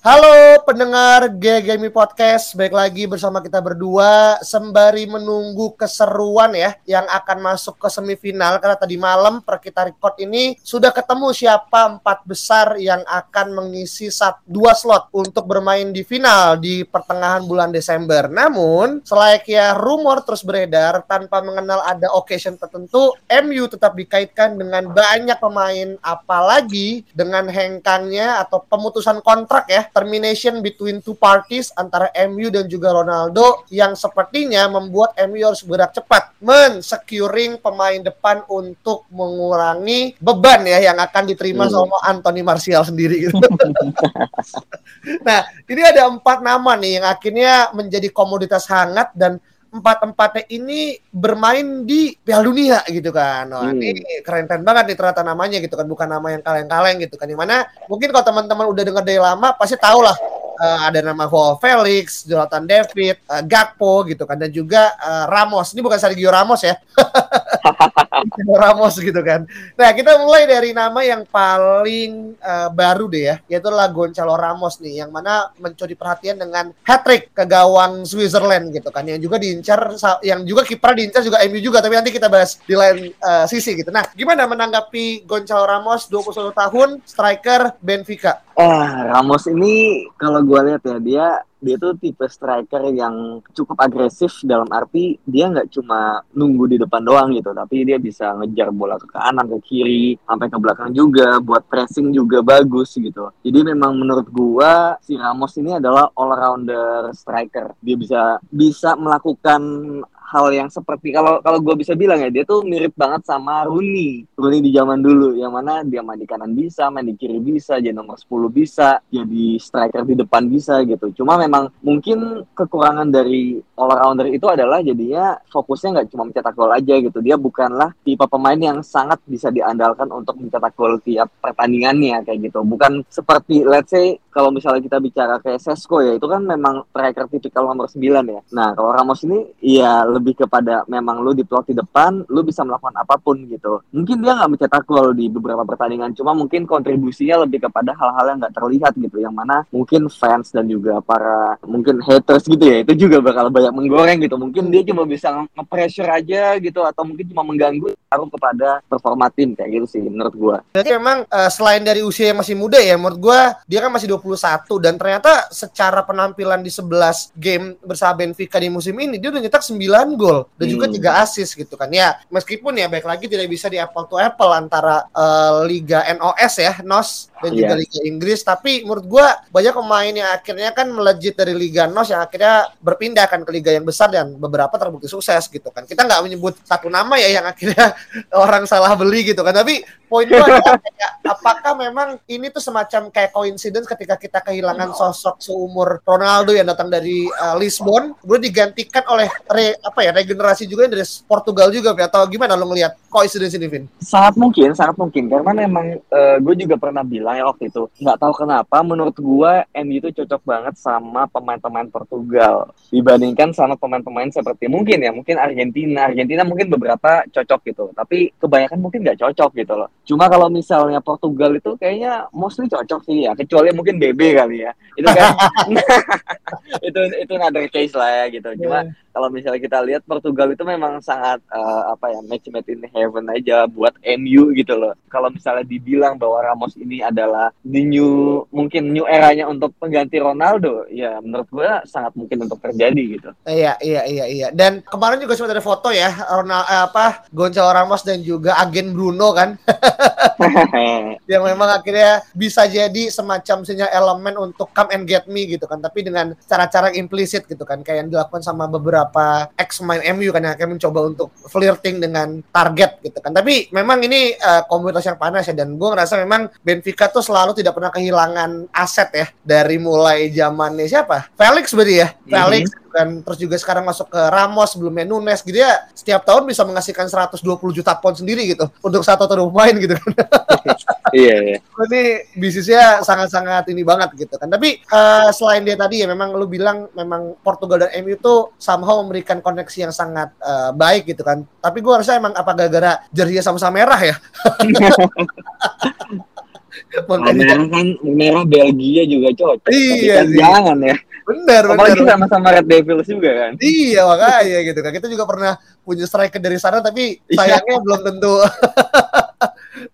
Halo pendengar GGMI Podcast, baik lagi bersama kita berdua sembari menunggu keseruan ya yang akan masuk ke semifinal karena tadi malam per kita record ini sudah ketemu siapa empat besar yang akan mengisi sat, dua slot untuk bermain di final di pertengahan bulan Desember. Namun selayaknya rumor terus beredar tanpa mengenal ada occasion tertentu, MU tetap dikaitkan dengan banyak pemain apalagi dengan hengkangnya atau pemutusan kontrak ya termination between two parties antara MU dan juga Ronaldo yang sepertinya membuat MU harus bergerak cepat men-securing pemain depan untuk mengurangi beban ya yang akan diterima sama Anthony Martial sendiri gitu. nah, ini ada empat nama nih yang akhirnya menjadi komoditas hangat dan empat-empatnya ini bermain di Piala Dunia gitu kan. Wah, Hmm. ini keren-keren banget nih ternyata namanya gitu kan, bukan nama yang kaleng-kaleng gitu kan. Di mana mungkin kalau teman-teman udah dengar dari lama pasti tahu lah eh, ada nama Joao Felix, Jonathan David, eh, Gakpo gitu kan dan juga eh, Ramos. Ini bukan Sergio Ramos ya. Sergio Ramos gitu kan. Nah, kita mulai dari nama yang paling eh, baru deh ya, yaitu adalah Gonçalo Ramos nih yang mana mencuri perhatian dengan hat trick ke gawang Switzerland gitu kan yang juga diincar yang juga kiper diincar juga MU juga tapi nanti kita bahas di lain eh, sisi gitu. Nah, gimana menanggapi Gonçalo Ramos 21 tahun striker Benfica? Ah, Ramos ini kalau gue lihat ya dia dia tuh tipe striker yang cukup agresif dalam arti dia nggak cuma nunggu di depan doang gitu, tapi dia bisa ngejar bola ke kanan, ke kiri, sampai ke belakang juga, buat pressing juga bagus gitu. Jadi memang menurut gua si Ramos ini adalah all rounder striker. Dia bisa bisa melakukan hal yang seperti kalau kalau gue bisa bilang ya dia tuh mirip banget sama Rooney. Rooney di zaman dulu yang mana dia main di kanan bisa main di kiri bisa jadi nomor 10 bisa jadi striker di depan bisa gitu. Cuma memang mungkin kekurangan dari all rounder itu adalah jadinya fokusnya nggak cuma mencetak gol aja gitu. Dia bukanlah tipe pemain yang sangat bisa diandalkan untuk mencetak gol tiap pertandingannya kayak gitu. Bukan seperti let's say kalau misalnya kita bicara kayak Sesko ya itu kan memang striker tipikal nomor 9 ya. Nah kalau Ramos ini ya lebih kepada memang lu diplot di depan lu bisa melakukan apa pun gitu. Mungkin dia nggak mencetak gol di beberapa pertandingan cuma mungkin kontribusinya lebih kepada hal-hal yang nggak terlihat gitu yang mana mungkin fans dan juga para mungkin haters gitu ya itu juga bakal banyak menggoreng gitu. Mungkin dia cuma bisa nge-pressure aja gitu atau mungkin cuma mengganggu taruh kepada performa tim kayak gitu sih menurut gua. Jadi memang eh, selain dari usia yang masih muda ya menurut gua dia kan masih 21 dan ternyata secara penampilan di 11 game bersama Benfica di musim ini dia udah nyetak 9 gol dan juga Hmm. 3 assist gitu kan. Ya, meskipun ya baik lagi tidak bisa di apple to apple antara eh, Liga NOS ya, NOS dan juga Iya. Liga Inggris tapi menurut gua banyak pemain yang akhirnya kan melejit dari Liga NOS yang akhirnya berpindah kan ke liga yang besar dan beberapa terbukti sukses gitu kan. Kita nggak menyebut satu nama ya yang akhirnya orang salah beli gitu kan. Tapi poin gue adalah kayak, apakah memang ini tuh semacam kayak coincidence ketika kita kehilangan sosok seumur Ronaldo yang datang dari uh, Lisbon, kemudian digantikan oleh re, apa ya regenerasi juga dari Portugal juga atau gimana lo ngelihat coincidence ini Vin? sangat mungkin sangat mungkin karena memang gue juga pernah bilang ya waktu itu. Nggak tahu kenapa menurut gue MU itu cocok banget sama pemain-pemain Portugal. Dibandingkan sama pemain-pemain seperti mungkin ya mungkin Argentina. Argentina mungkin beberapa cocok gitu tapi kebanyakan mungkin nggak cocok gitu loh. Cuma kalau misalnya Portugal itu kayaknya mostly cocok sih ya kecuali mungkin BB kali ya. Itu kan itu itu another case lah ya gitu. Cuma kalau misalnya kita lihat Portugal itu memang sangat eh, apa ya match made in heaven aja buat MU gitu loh. Kalau misalnya dibilang bahwa Ramos ini adalah the new mungkin new eranya untuk pengganti Ronaldo, ya menurut gua sangat mungkin untuk terjadi gitu. Iya iya iya iya. Dan kemarin juga sempat ada foto ya Ronald eh, apa Gonçalo Ramos dan juga agen Bruno kan yang memang akhirnya bisa jadi semacam sinyal elemen untuk come and get me gitu kan tapi dengan cara-cara implisit gitu kan kayak yang dilakukan sama beberapa ex main MU kan yang akan mencoba untuk flirting dengan target gitu kan. Tapi memang ini uh, komunitas yang panas ya dan gue ngerasa memang Benfica tuh selalu tidak pernah kehilangan aset ya dari mulai zamannya siapa? Felix berarti ya. Mhm. Felix kan terus juga sekarang masuk ke Ramos sebelumnya Nunes gitu ya setiap tahun bisa menghasilkan 120 juta pound sendiri gitu untuk satu atau dua pemain gitu kan Iya, iya. ini bisnisnya sangat-sangat ini banget gitu kan tapi eh, selain dia tadi ya memang lu bilang memang Portugal dan MU tuh somehow memberikan koneksi yang sangat eh, baik gitu kan tapi gua rasa emang apa gara-gara jersey sama-sama merah ya Makanya- Merah kan merah Belgia juga cocok. Iya kan sih. jangan ya. bener Apalagi bener sama-sama Red Devils juga kan. Iya makanya gitu kan kita juga pernah punya striker dari sana tapi Iya. sayangnya belum tentu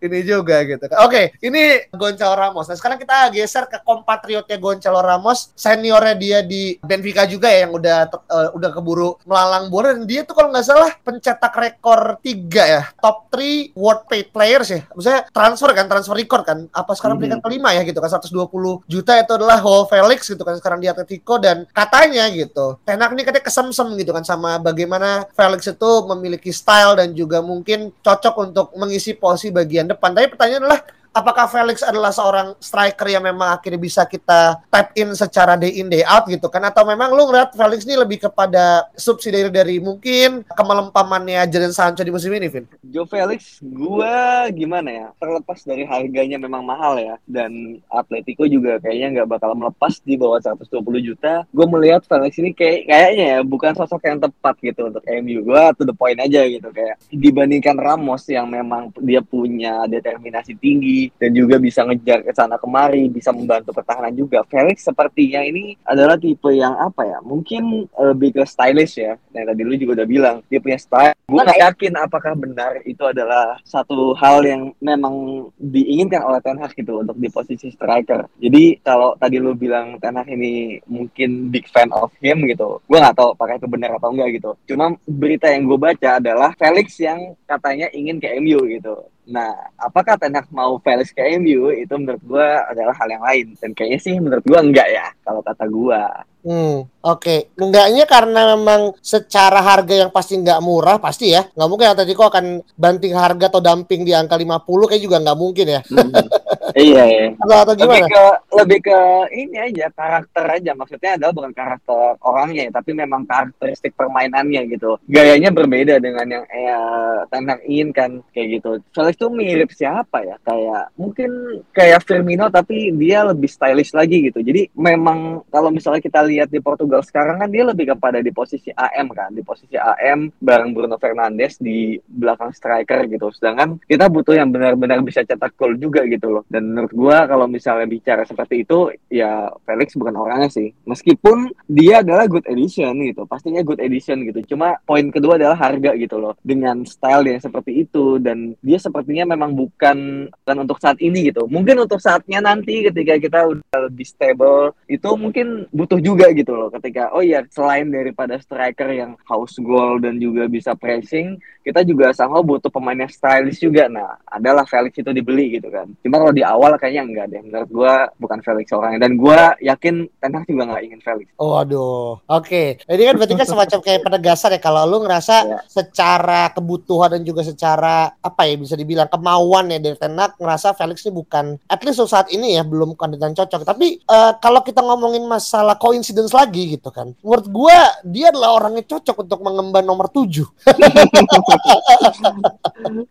ini juga gitu kan. Oke, ini Gonçalo Ramos. Nah, sekarang kita geser ke kompatriotnya Gonçalo Ramos, seniornya dia di Benfica juga ya yang udah eh, udah keburu melalang bola dan dia tuh kalau nggak salah pencetak rekor tiga ya, top 3 world paid players ya. Maksudnya transfer kan, transfer record kan. Apa sekarang peringkat kelima ya gitu kan 120 juta itu adalah Joao Felix gitu kan sekarang di Atletico dan katanya gitu. Tenak ini katanya kesemsem gitu kan sama bagaimana Felix itu memiliki style dan juga mungkin cocok untuk mengisi posisi bagian depan. Tapi pertanyaan adalah apakah Felix adalah seorang striker yang memang akhirnya bisa kita tap in secara day in day out gitu kan atau memang lu ngeliat Felix ini lebih kepada subsidi dari mungkin kemelempamannya Jadon Sancho di musim ini Vin? Joe Felix, gua gimana ya? Terlepas dari harganya memang mahal ya, dan Atletico juga kayaknya nggak bakal melepas di bawah 120 juta. Gue melihat Felix ini kayak kayaknya ya bukan sosok yang tepat gitu untuk MU. Gua to the point aja gitu kayak dibandingkan Ramos yang memang dia punya determinasi tinggi dan juga bisa ngejar ke sana kemari, bisa membantu pertahanan juga. Felix sepertinya ini adalah tipe yang apa ya? Mungkin lebih ke stylish ya. Nah tadi lu juga udah bilang dia punya style. Gue nggak yakin apakah benar itu adalah satu hal yang memang diinginkan oleh Ten Hag gitu untuk di posisi striker. Jadi kalau tadi lu bilang Ten Hag ini mungkin big fan of him gitu, gue nggak tahu apakah itu benar atau enggak gitu. Cuma berita yang gue baca adalah Felix yang katanya ingin ke MU gitu. Nah, apakah Ten Hag mau Felix ke MU itu menurut gue adalah hal yang lain. Dan kayaknya sih menurut gue enggak ya, kalau kata gue. Hmm, oke. Enggaknya karena memang secara harga yang pasti nggak murah, pasti ya. Nggak mungkin Atletico akan banting harga atau dumping di angka 50 kayak juga nggak mungkin ya. iya, iya. Atau, atau lebih gimana? ke lebih ke ini aja karakter aja maksudnya adalah bukan karakter orangnya ya, tapi memang karakteristik permainannya gitu gayanya berbeda dengan yang eh, Ten Hag inginkan kayak gitu Felix tuh mirip siapa ya kayak mungkin kayak Firmino tapi dia lebih stylish lagi gitu jadi memang kalau misalnya kita lihat di Portugal sekarang kan dia lebih kepada di posisi AM kan di posisi AM bareng Bruno Fernandes di belakang striker gitu. Sedangkan kita butuh yang benar-benar bisa cetak gol juga gitu loh. Dan menurut gua kalau misalnya bicara seperti itu ya Felix bukan orangnya sih. Meskipun dia adalah good edition gitu pastinya good edition gitu. Cuma poin kedua adalah harga gitu loh dengan style yang seperti itu. Dan dia sepertinya memang bukan bukan untuk saat ini gitu. Mungkin untuk saatnya nanti ketika kita udah lebih stable itu mungkin butuh juga gitu loh ketika oh iya selain daripada striker yang haus gol dan juga bisa pressing kita juga sama butuh pemain yang stylish juga nah adalah Felix itu dibeli gitu kan cuma kalau di awal kayaknya enggak deh menurut gua bukan Felix orangnya dan gua yakin Ten Hag juga nggak ingin Felix Oh, aduh. Oke. Ini kan berarti kan semacam kayak penegasan ya kalau lu ngerasa Ya. secara kebutuhan dan juga secara apa ya bisa dibilang kemauan ya dari Ten Hag ngerasa Felix ini bukan at least untuk saat ini ya belum kandidat cocok. Tapi eh, kalau kita ngomongin masalah coincidence lagi gitu kan. Menurut gua dia adalah orangnya cocok untuk mengemban nomor 7.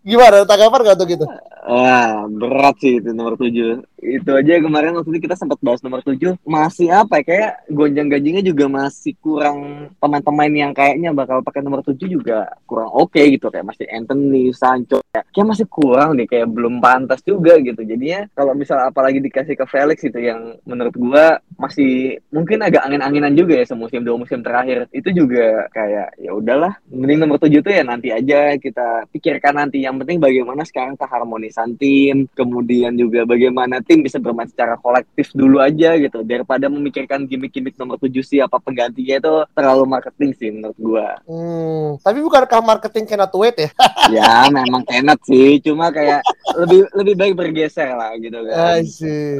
Gimana tanggapan gak tuh gitu? Wah, berat sih itu nomor 7. Itu aja kemarin waktu itu kita sempat bahas nomor 7. Masih apa ya, kayak gonjang-ganjingnya juga masih kurang pemain-pemain yang kayaknya bakal pakai nomor 7 juga kurang oke gitu. Kayak masih Anthony, Sancho. Kayak, kayak masih kurang deh, kayak belum pantas juga gitu. Jadinya kalau misal apalagi dikasih ke Felix itu yang menurut gua masih mungkin agak angin-anginan juga ya semusim dua musim terakhir. Itu juga kayak ya udahlah, mending nomor 7 tuh ya nanti aja kita pikirkan nanti. Yang penting bagaimana sekarang keharmonisan tim, kemudian juga bagaimana tim bisa bermain secara kolektif dulu aja gitu daripada memikirkan gimmick-gimmick nomor tujuh siapa penggantinya itu terlalu marketing sih menurut gua. Hmm, tapi bukankah marketing cannot wait ya? ya memang enak sih, cuma kayak lebih lebih baik bergeser lah gitu kan.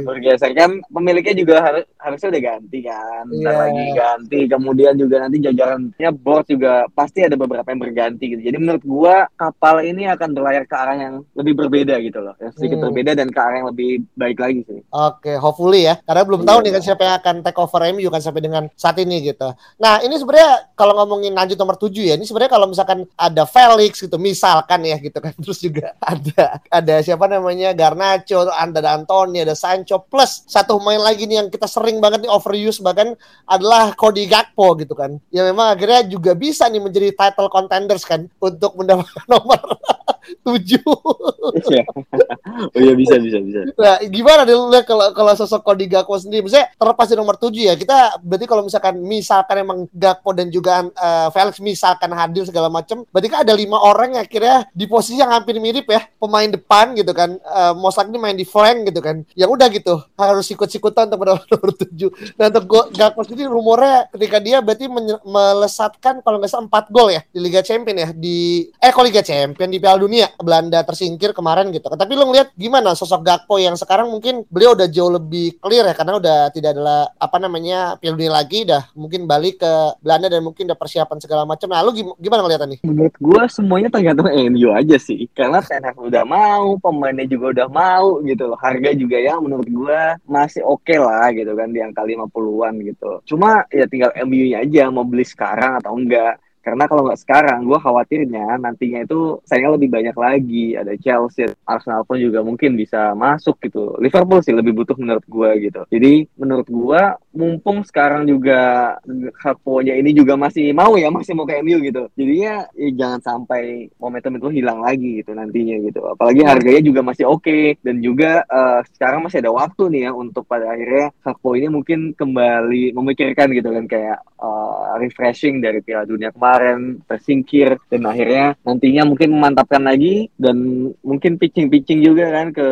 Bergeser kan pemiliknya juga harus harusnya udah ganti kan, Bentar Iya. lagi ganti. Kemudian juga nanti jajarannya board juga pasti ada beberapa yang berganti gitu. Jadi menurut gua kapal ini akan berlayar ke arah yang lebih berbeda gitu loh, yang sedikit Hmm. berbeda dan ke arah yang lebih baik lagi sih. Oke, hopefully ya. Karena belum tahu Iya. nih kan siapa yang akan take over MU kan sampai dengan saat ini gitu. Nah, ini sebenarnya kalau ngomongin lanjut nomor 7 ya, ini sebenarnya kalau misalkan ada Felix gitu, misalkan ya gitu kan. Terus juga ada ada siapa namanya Garnacho, ada Antoni, ada Sancho plus satu pemain lagi nih yang kita sering banget nih overuse bahkan adalah Cody Gakpo gitu kan. Ya memang akhirnya juga bisa nih menjadi title contenders kan untuk mendapatkan nomor 7. Iya. oh iya bisa bisa bisa. Nah, gimana lu lihat kalau kalau sosok Cody Gakpo sendiri? Misalnya terlepas dari nomor 7 ya, kita berarti kalau misalkan misalkan emang Gakpo dan juga eh, Felix misalkan hadir segala macam, berarti kan ada lima orang yang akhirnya di posisi yang hampir mirip ya, pemain depan gitu kan. Eh most likely main di flank gitu kan. Yang udah gitu, harus ikut-ikutan untuk mendapat nomor 7. Nah, untuk Gakpo sendiri rumornya ketika dia berarti melesatkan kalau nggak salah 4 gol ya di Liga Champion ya di eh kok Liga Champion di Piala Dunia Belanda tersingkir kemarin gitu. Tapi lu ngeliat gimana sosok Gakpo yang sekarang mungkin beliau udah jauh lebih clear ya karena udah tidak ada apa namanya Piala Dunia lagi udah mungkin balik ke Belanda dan mungkin udah persiapan segala macam. Nah, gimana ngeliatnya nih? Menurut gua semuanya tergantung MU aja sih. Karena Hag udah mau, pemainnya juga udah mau gitu loh. Harga juga ya menurut gua masih oke lah gitu kan di angka 50-an gitu. Cuma ya tinggal MU-nya aja mau beli sekarang atau enggak. Karena kalau nggak sekarang, gue khawatirnya nantinya itu sayangnya lebih banyak lagi. Ada Chelsea, Arsenal pun juga mungkin bisa masuk gitu. Liverpool sih lebih butuh menurut gue gitu. Jadi menurut gue, mumpung sekarang juga Gakpo-nya ini juga masih mau ya, masih mau ke MU gitu. Jadinya ya jangan sampai momentum itu hilang lagi gitu nantinya gitu. Apalagi harganya juga masih oke. Dan juga eh, sekarang masih ada waktu nih ya untuk pada akhirnya Gakpo ini mungkin kembali memikirkan gitu kan kayak eh, refreshing dari Piala Dunia kemarin tersingkir dan akhirnya nantinya mungkin memantapkan lagi dan mungkin pitching-pitching juga kan ke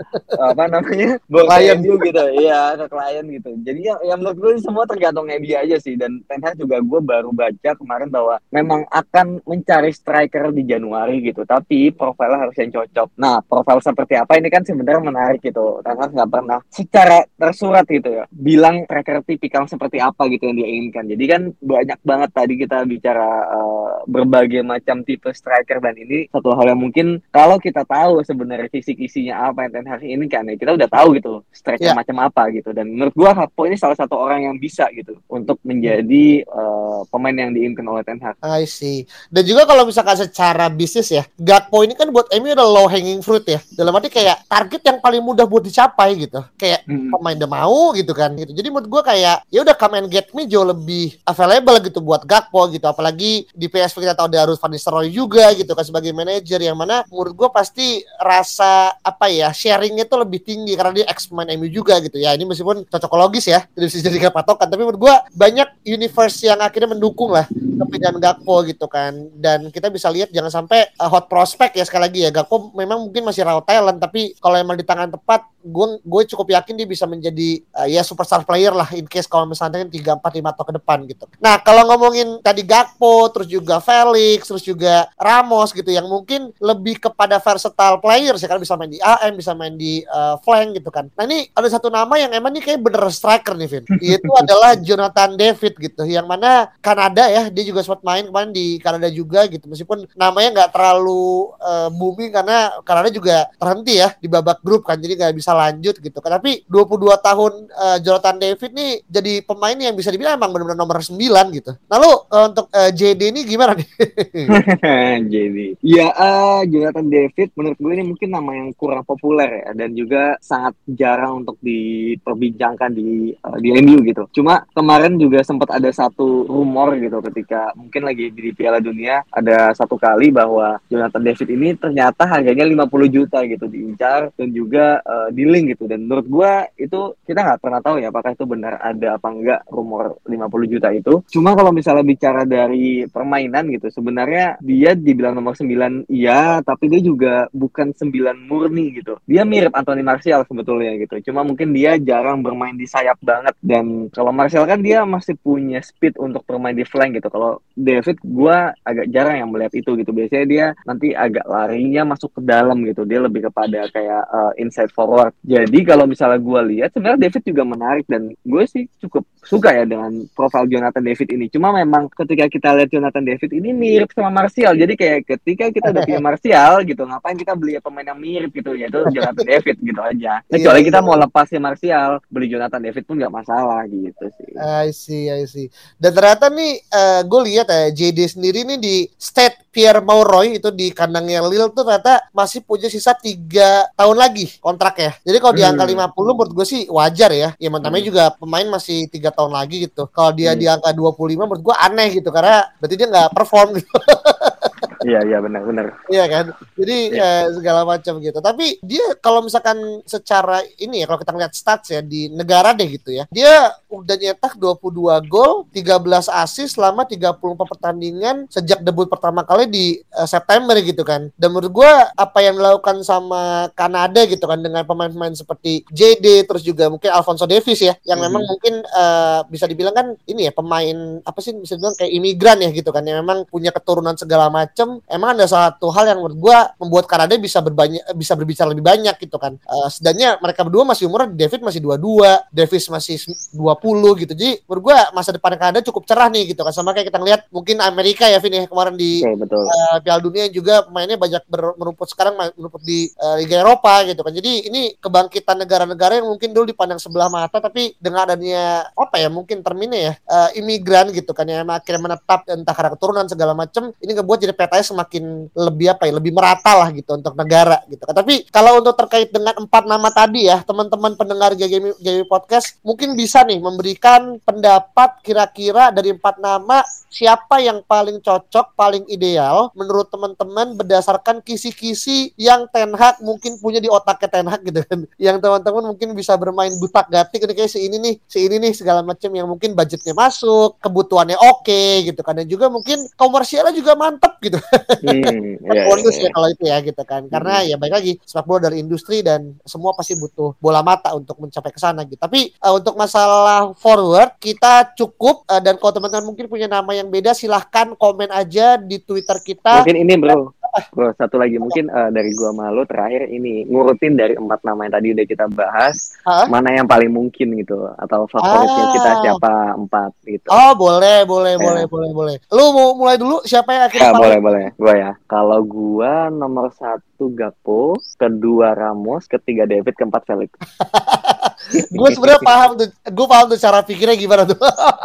apa namanya Klien. Gitu. Iya ke klien gitu. Jadi ya, ya menurut gue semua tergantung MU aja sih. Dan Ten Hag juga gue baru baca kemarin bahwa memang akan mencari striker di Januari gitu. Tapi profilnya harus yang cocok. Nah profil seperti apa ini kan sebenarnya menarik gitu. Ten Hag nggak pernah secara tersurat gitu ya bilang striker tipikal seperti apa gitu yang dia inginkan. Jadi kan banyak banget tadi kita bicara eh, berbagai macam tipe striker dan ini satu hal yang mungkin kalau kita tahu sebenarnya fisik isinya apa yang Ten Hag ini kan ya kita udah tahu gitu striker Ya. macam apa gitu dan menurut gua Gakpo ini salah satu orang yang bisa gitu untuk menjadi eh, pemain yang diinginkan oleh Ten Hag. I see. Dan juga kalau misalkan secara bisnis ya, Gakpo ini kan buat MU udah low hanging fruit ya. Dalam arti kayak target yang paling mudah buat dicapai gitu. Kayak Hmm. pemain udah mau gitu kan gitu. Jadi menurut gua kayak ya udah come and get me jauh lebih available gitu buat Gakpo gitu. Apalagi di PSV kita tahu ada Ruth van Nistelrooy juga gitu kan sebagai manajer yang mana menurut gua pasti rasa apa ya sharingnya tuh lebih tinggi karena dia ex pemain MU juga gitu ya. Ini meskipun cocokologis ya, tidak bisa dijadikan patokan tapi menurut gua banyak universe yang akhirnya mendukung lah kepindahan Gakpo gitu kan dan kita bisa lihat jangan sampai uh, hot prospect ya sekali lagi ya Gakpo memang mungkin masih raw talent tapi kalau emang di tangan tepat gue gue cukup yakin dia bisa menjadi uh, ya superstar player lah in case kalau misalnya kan 3 4 5 atau ke depan gitu. Nah, kalau ngomongin tadi Gakpo terus juga Felix terus juga Ramos gitu yang mungkin lebih kepada versatile player sih kan bisa main di AM bisa main di uh, flank gitu kan. Nah, ini ada satu nama yang emang nih kayak bener striker nih Vin. Itu adalah Jonathan David gitu yang mana Kanada ya dia juga sempat main kemarin di Kanada juga gitu meskipun namanya nggak terlalu uh, booming karena Kanada juga terhenti ya di babak grup kan jadi nggak bisa lanjut gitu kan tapi 22 tahun uh, Jonathan David nih jadi pemain yang bisa dibilang emang benar-benar nomor 9 gitu lalu uh, untuk uh, JD ini gimana nih Jadi, ya eh, Jonathan David menurut gue ini mungkin nama yang kurang populer ya dan juga sangat jarang untuk diperbincangkan di eh, di MU gitu. Cuma kemarin juga sempat ada satu rumor gitu ketika mungkin lagi di Piala Dunia ada satu kali bahwa Jonathan David ini ternyata harganya 50 juta gitu diincar dan juga eh, di link gitu dan menurut gue itu kita nggak pernah tahu ya apakah itu benar ada apa enggak rumor 50 juta itu. Cuma kalau misalnya bicara dari permainan gitu sebenarnya dia dibilang nomor 9 iya tapi dia juga bukan 9 murni gitu. Dia mirip Anthony Martial sebetulnya gitu. Cuma mungkin dia jarang bermain di sayap banget. Dan kalau Martial kan dia masih punya speed untuk bermain di flank gitu. Kalau David gua agak jarang yang melihat itu gitu. Biasanya dia nanti agak larinya masuk ke dalam gitu. Dia lebih kepada kayak uh, inside forward. Jadi kalau misalnya gua lihat sebenarnya David juga menarik. Dan gue sih cukup suka ya dengan profil Jonathan David ini. Cuma memang ketika kita lihat Jonathan David ini mirip sama Martial. Jadi kayak ketika kita udah punya Martial gitu, ngapain kita beli pemain yang mirip gitu ya itu Jonathan David gitu aja. Iya, Kecuali kita iya. mau lepas si Martial, beli Jonathan David pun nggak masalah gitu sih. I see, I see. Dan ternyata nih uh, gue lihat ya JD sendiri nih di state Pierre Mauroy itu di kandangnya Lille tuh ternyata masih punya sisa tiga tahun lagi kontrak ya. Jadi kalau di hmm. angka 50 menurut gue sih wajar ya. Ya namanya hmm. juga pemain masih tiga tahun lagi gitu. Kalau dia hmm. di angka 25 menurut gue aneh gitu karena berarti dia nggak perform gitu. Iya iya benar benar. Iya kan. Jadi ya. eh, segala macam gitu. Tapi dia kalau misalkan secara ini ya kalau kita lihat stats ya di negara deh gitu ya. Dia udah nyetak 22 gol, 13 assist selama 34 pertandingan sejak debut pertama kali di uh, September gitu kan. Dan menurut gua apa yang dilakukan sama Kanada gitu kan dengan pemain-pemain seperti JD terus juga mungkin Alfonso Davis ya yang hmm. memang mungkin uh, bisa dibilang kan ini ya pemain apa sih bisa dibilang kayak imigran ya gitu kan yang memang punya keturunan segala macam emang ada satu hal yang menurut gue membuat Kanada bisa berbanyak bisa berbicara lebih banyak gitu kan. Uh, sedangnya mereka berdua masih umur David masih 22, Davis masih 20 gitu. Jadi menurut gue masa depan Kanada cukup cerah nih gitu kan. Sama kayak kita lihat mungkin Amerika ya Vini ya, kemarin di okay, betul. Uh, Piala Dunia juga pemainnya banyak merumput sekarang merumput di uh, Liga Eropa gitu kan. Jadi ini kebangkitan negara-negara yang mungkin dulu dipandang sebelah mata tapi dengan adanya apa ya mungkin terminnya ya uh, imigran gitu kan yang akhirnya menetap entah karena keturunan segala macam ini ngebuat jadi petanya semakin lebih apa ya lebih merata lah gitu untuk negara gitu. Tapi kalau untuk terkait dengan empat nama tadi ya teman-teman pendengar Game Podcast mungkin bisa nih memberikan pendapat kira-kira dari empat nama siapa yang paling cocok, paling ideal menurut teman-teman berdasarkan kisi-kisi yang Ten Hag mungkin punya di otaknya Ten Hag gitu kan. Yang teman-teman mungkin bisa bermain butak gatik ini kayak si ini nih, si ini nih segala macam yang mungkin budgetnya masuk, kebutuhannya oke okay, gitu kan. Dan juga mungkin komersialnya juga mantep gitu. Hmm, yeah, bonus yeah, ya kalau itu ya gitu kan. Karena hmm. ya baik lagi sepak bola dari industri dan semua pasti butuh bola mata untuk mencapai ke sana gitu. Tapi uh, untuk masalah forward kita cukup uh, dan kalau teman-teman mungkin punya nama yang beda silahkan komen aja di Twitter kita. Mungkin ini bro, bro satu lagi mungkin uh, dari gua malu terakhir ini ngurutin dari empat nama yang tadi udah kita bahas, huh? mana yang paling mungkin gitu atau favoritnya ah. kita siapa empat gitu. Oh boleh boleh ya. boleh boleh boleh. Lu mau mulai dulu siapa yang akhirnya? Ya, boleh boleh. Gua ya. Kalau gua nomor satu Gakpo, kedua Ramos, ketiga David, keempat Felix. gue sebenarnya paham tuh, gue paham tuh cara pikirnya gimana tuh.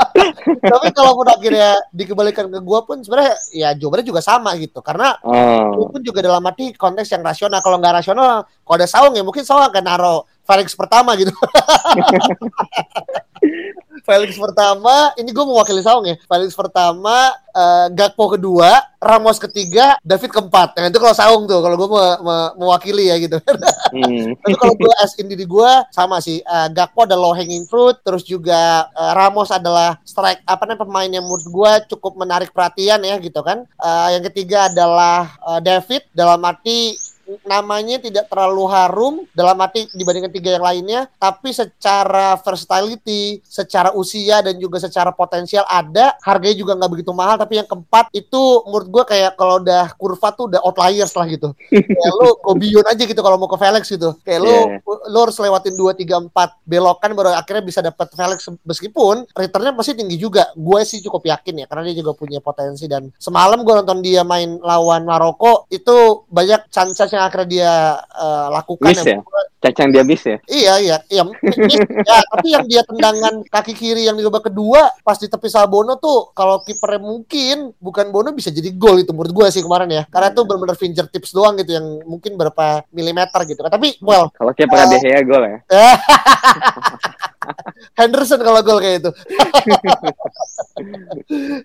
Tapi kalau pun akhirnya dikembalikan ke gue pun sebenarnya ya jawabannya juga sama gitu karena oh. pun juga dalam arti konteks yang rasional kalau nggak rasional kalau ada saung ya mungkin saung akan naro Felix pertama gitu Felix pertama, ini gue mewakili Saung ya. Felix pertama, uh, Gakpo kedua, Ramos ketiga, David keempat. Nah itu kalau Saung tuh, kalau gue me me mewakili ya gitu. hmm. Tapi kalau gue as in diri gue sama sih. Uh, Gakpo ada low hanging fruit, terus juga uh, Ramos adalah strike apa namanya pemain yang menurut gue cukup menarik perhatian ya gitu kan. Uh, yang ketiga adalah uh, David dalam arti namanya tidak terlalu harum dalam arti dibandingkan tiga yang lainnya, tapi secara versatility, secara usia dan juga secara potensial ada, harganya juga nggak begitu mahal. Tapi yang keempat itu menurut gue kayak kalau udah kurva tuh udah outliers lah gitu. kayak lu kobion aja gitu kalau mau ke Felix gitu. Kayak lu yeah. lu harus lewatin dua tiga empat belokan baru akhirnya bisa dapat Felix meskipun returnnya pasti tinggi juga. Gue sih cukup yakin ya karena dia juga punya potensi dan semalam gue nonton dia main lawan Maroko itu banyak chance yang akhirnya dia uh, lakukan miss ya? Cacang dia miss ya? Iya iya iya miss, ya tapi yang dia tendangan kaki kiri yang di babak kedua pas di tepi Sabono tuh kalau kipernya mungkin bukan Bono bisa jadi gol itu menurut gue sih kemarin ya karena itu benar-benar finger tips doang gitu yang mungkin berapa milimeter gitu tapi well kalau kiper uh, De Gea gol ya Henderson kalau gol kayak itu.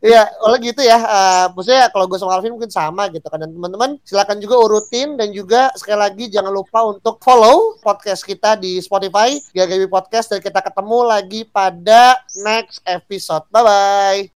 Iya, oleh gitu ya. Uh, maksudnya kalau gue sama Alvin mungkin sama gitu kan. Dan teman-teman silakan juga urutin dan juga sekali lagi jangan lupa untuk follow podcast kita di Spotify, GGB Podcast dan kita ketemu lagi pada next episode. Bye bye.